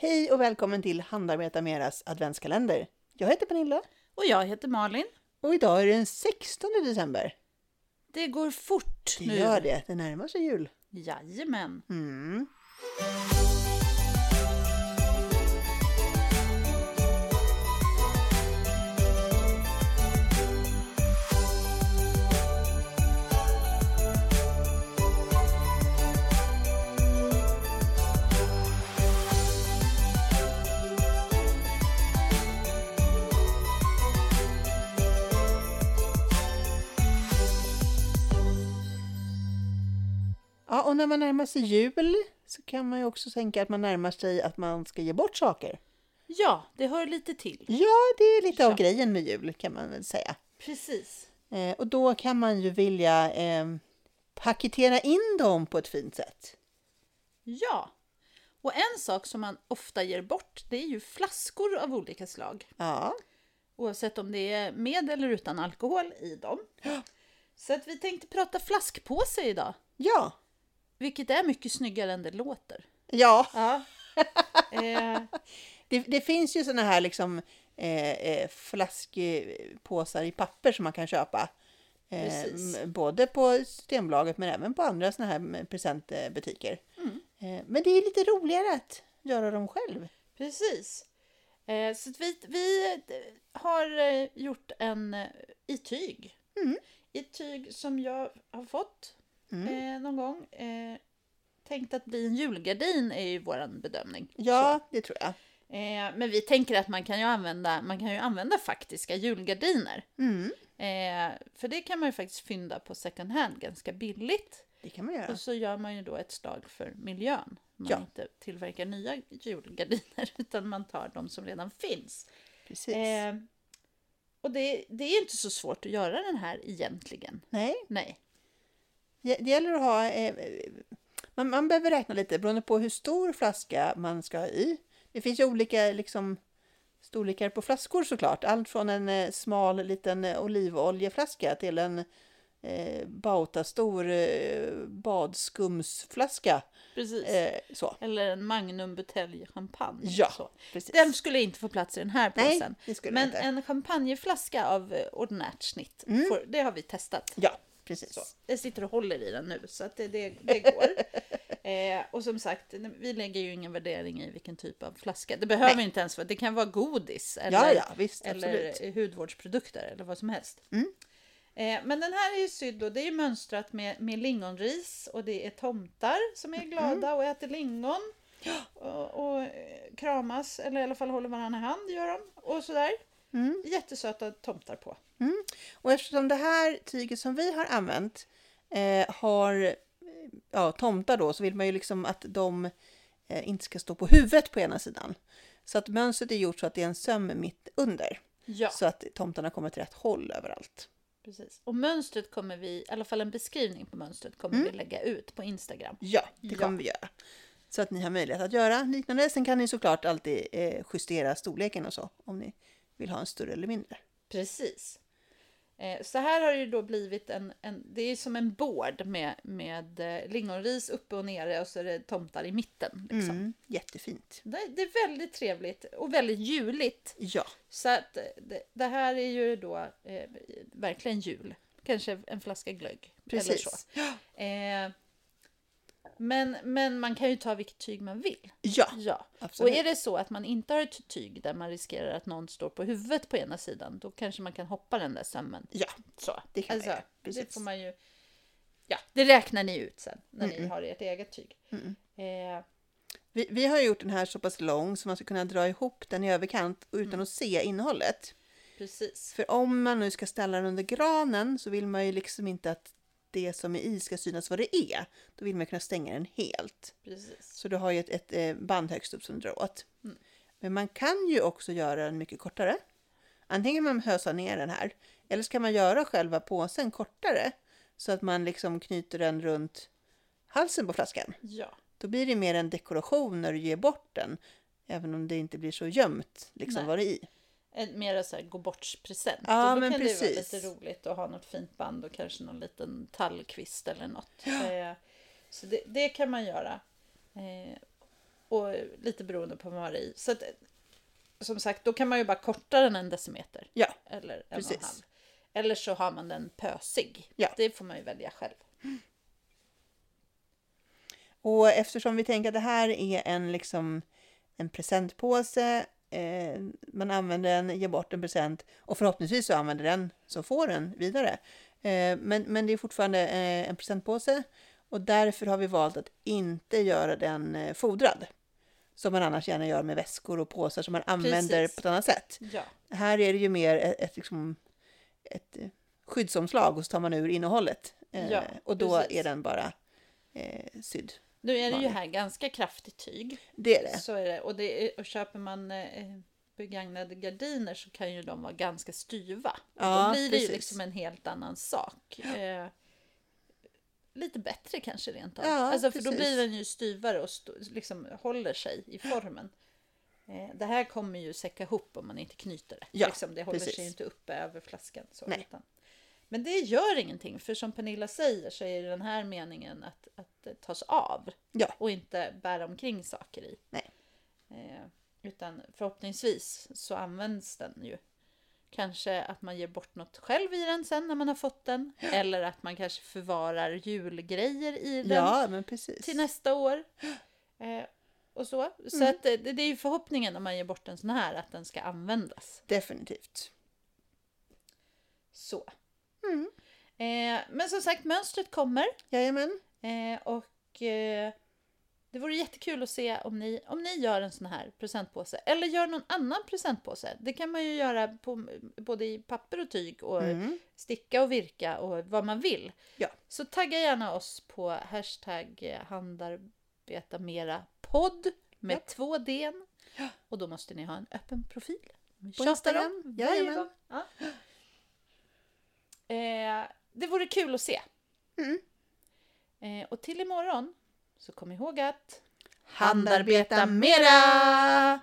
Hej och välkommen till Handarbeta Meras adventskalender. Jag heter Pernilla Och jag heter Malin. och idag är det den 16 december. Det går fort Det nu. gör det, det närmar sig jul. Jajamän. Mm. Ja, och när man närmar sig jul så kan man ju också tänka att man närmar sig att man ska ge bort saker. Ja, det hör lite till. Ja, det är lite av Ja. grejen med jul kan man väl säga. Precis. Eh, och då kan man ju vilja eh, paketera in dem på ett fint sätt. Ja. Och en sak som man ofta ger bort, det är ju flaskor av olika slag. Ja, Oavsett om det är med eller utan alkohol i dem. Så att vi tänkte prata flaskpåse idag. ja, Vilket är mycket snyggare än det låter. ja. Ja. eh, Det, det finns ju såna här liksom eh, eh, flaskpåsar i papper som man kan köpa. Eh, både på Systembolaget men även på andra såna här mm, presentbutiker. Eh, men det är lite roligare att göra dem själv. Precis. Eh, så vi, vi eh, har eh, gjort en eh, i tyg. Mm. I tyg som jag har fått Mm. eh, någon gång. Eh, tänkt att bli en julgardin är ju våran bedömning. Ja, det tror jag. Så. Eh, men vi tänker att man kan ju använda, man kan ju använda faktiska julgardiner. Mm, Eh, för det kan man ju faktiskt fynda på second hand ganska billigt. det kan man göra. Och så gör man ju då ett slag för miljön. Man Ja. inte tillverkar nya julgardiner utan man tar de som redan finns. Precis. Eh, och det, det är inte så svårt att göra den här egentligen. Nej, Nej. Det gäller att ha... Eh, man, man behöver räkna lite beroende på hur stor flaska man ska ha i. Det finns ju olika liksom, storlekar på flaskor såklart. Allt från en eh, smal liten eh, olivoljeflaska till en eh, Bauta-stor eh, badskumsflaska. Precis. Eh, så. Eller en Magnum butelj champagne. Ja, Så. precis. Den skulle inte få plats i den här Nej, påsen. det skulle Men inte. en champagneflaska av ordinärt snitt, Mm. får, det har vi testat. Ja, precis. Så. Jag sitter och håller i den nu så att det, det, det går. eh, och som sagt, vi lägger ju ingen värdering i vilken typ av flaska. Det behöver Nej. inte ens vara, det kan vara godis eller, Ja, ja, visst, eller absolut. hudvårdsprodukter eller vad som helst. Mm. Eh, men den här är ju sydd och det är mönstrat med, med lingonris och det är tomtar som Mm. är glada och äter lingon. Och, och kramas, eller i alla fall håller varandra i hand gör de. Och sådär. Mm. Jättesöta tomtar på. Och eftersom det här tyget som vi har använt eh, har eh, ja, tomtar då så vill man ju liksom att de eh, inte ska stå på huvudet på ena sidan. Så att mönstret är gjort så att det är en söm mitt under. Ja. Så att tomtarna kommer till rätt håll överallt. Precis. Och mönstret kommer vi, i alla fall en beskrivning på mönstret kommer vi lägga ut på Instagram. Ja, det Ja. kommer vi göra. Så att ni har möjlighet att göra liknande. Sen kan ni såklart alltid eh, justera storleken och så om ni vill ha en större eller mindre. Precis. Eh, så här har det ju då blivit en, en det är som en bård med, med eh, lingonris uppe och nere och så är det tomtar i mitten. Liksom. Mm, jättefint. Det, det är väldigt trevligt och väldigt juligt. Ja, Så att eh, det, det här är ju då eh, verkligen jul. Kanske en flaska glögg. Eller så. precis. Eh, men, men man kan ju ta vilket tyg man vill. Ja, Ja. absolut. Och är det så att man inte har ett tyg där man riskerar att någon står på huvudet på ena sidan, då kanske man kan hoppa den där sömmen. Ja, Så. det kan alltså, man göra. det Precis. får man ju... Ja, det räknar ni ut sen när ni Mm-mm. har ert eget tyg. Eh, Vi, vi har gjort den här så pass lång så man ska kunna dra ihop den i överkant utan Mm. att se innehållet. precis. För om man nu ska ställa den under granen så vill man ju liksom inte att det som är i ska synas vad det är. Då vill man kunna stänga den helt. precis. Så du har ju ett, ett eh, band högst upp som drar åt. Mm. Men man kan ju också göra den mycket kortare. Antingen man hösa ner den här eller så kan man göra själva påsen kortare så att man liksom knyter den runt halsen på flaskan. Ja, Då blir det mer en dekoration när du ger bort den. Även om det inte blir så gömt liksom Nej. vad det är i. en mer så här gå present Ja, och då men kan det precis. vara lite roligt att ha något fint band och kanske någon liten tallkvist eller något. Eh, så det, det kan man göra. Eh, och lite beroende på vad det är i. Så att, som sagt, då kan man ju bara korta den en decimeter. Ja, Eller en och en Precis. halv. Eller så har man den pösig. Ja. Det får man ju välja själv. Och eftersom vi tänker att det här är en, liksom, en presentpåse, eh, man använder den, ger bort en present och förhoppningsvis så använder den så får den vidare. Eh, men, men det är fortfarande eh, en presentpåse och därför har vi valt att inte göra den eh, fodrad. Som man annars gärna gör med väskor och påsar som man använder Precis. på ett annat sätt. Ja, Här är det ju mer ett, ett, liksom, ett eh, skyddsomslag och så tar man ur innehållet. Eh, Ja, och då precis. är den bara eh, sydd. Nu är det ju här ganska kraftigt tyg. Det är det. Så är det. Och, det är, och köper man eh, begagnade gardiner så kan ju de vara ganska styva. Och Ja, då blir det ju liksom en helt annan sak. Eh, lite bättre kanske rent av. Ja, alltså, för då precis. blir den ju styvare och liksom håller sig i formen. Eh, det här kommer ju säcka ihop om man inte knyter det. Ja, liksom, det håller precis. sig inte uppe över flaskan. Så, Nej. utan, men det gör ingenting, för som Pernilla säger så är den här meningen att, att tas av Ja. och inte bära omkring saker i. Nej. Eh, utan förhoppningsvis så används den ju. Kanske att man ger bort något själv i den sen när man har fått den. Eller att man kanske förvarar julgrejer i den Ja, till nästa år. Eh, och så. Så att eh, det, det är ju förhoppningen när man ger bort en sån här att den ska användas. Definitivt. Så. Mm. Eh, men som sagt, mönstret kommer. Jajamän. Eh, och eh, det vore jättekul att se om ni, om ni gör en sån här presentpåse. Eller gör någon annan presentpåse. Det kan man ju göra på, både i papper och tyg och Mm. sticka och virka och vad man vill. Ja. Så tagga gärna oss på hashtag eh, handarbeta mera podd med Japp. två d Och då måste ni ha en öppen profil. Vi tjatar om varje gång. Ja. Eh, det vore kul att se. Mm. Eh, och till imorgon så kom ihåg att Handarbeta mera!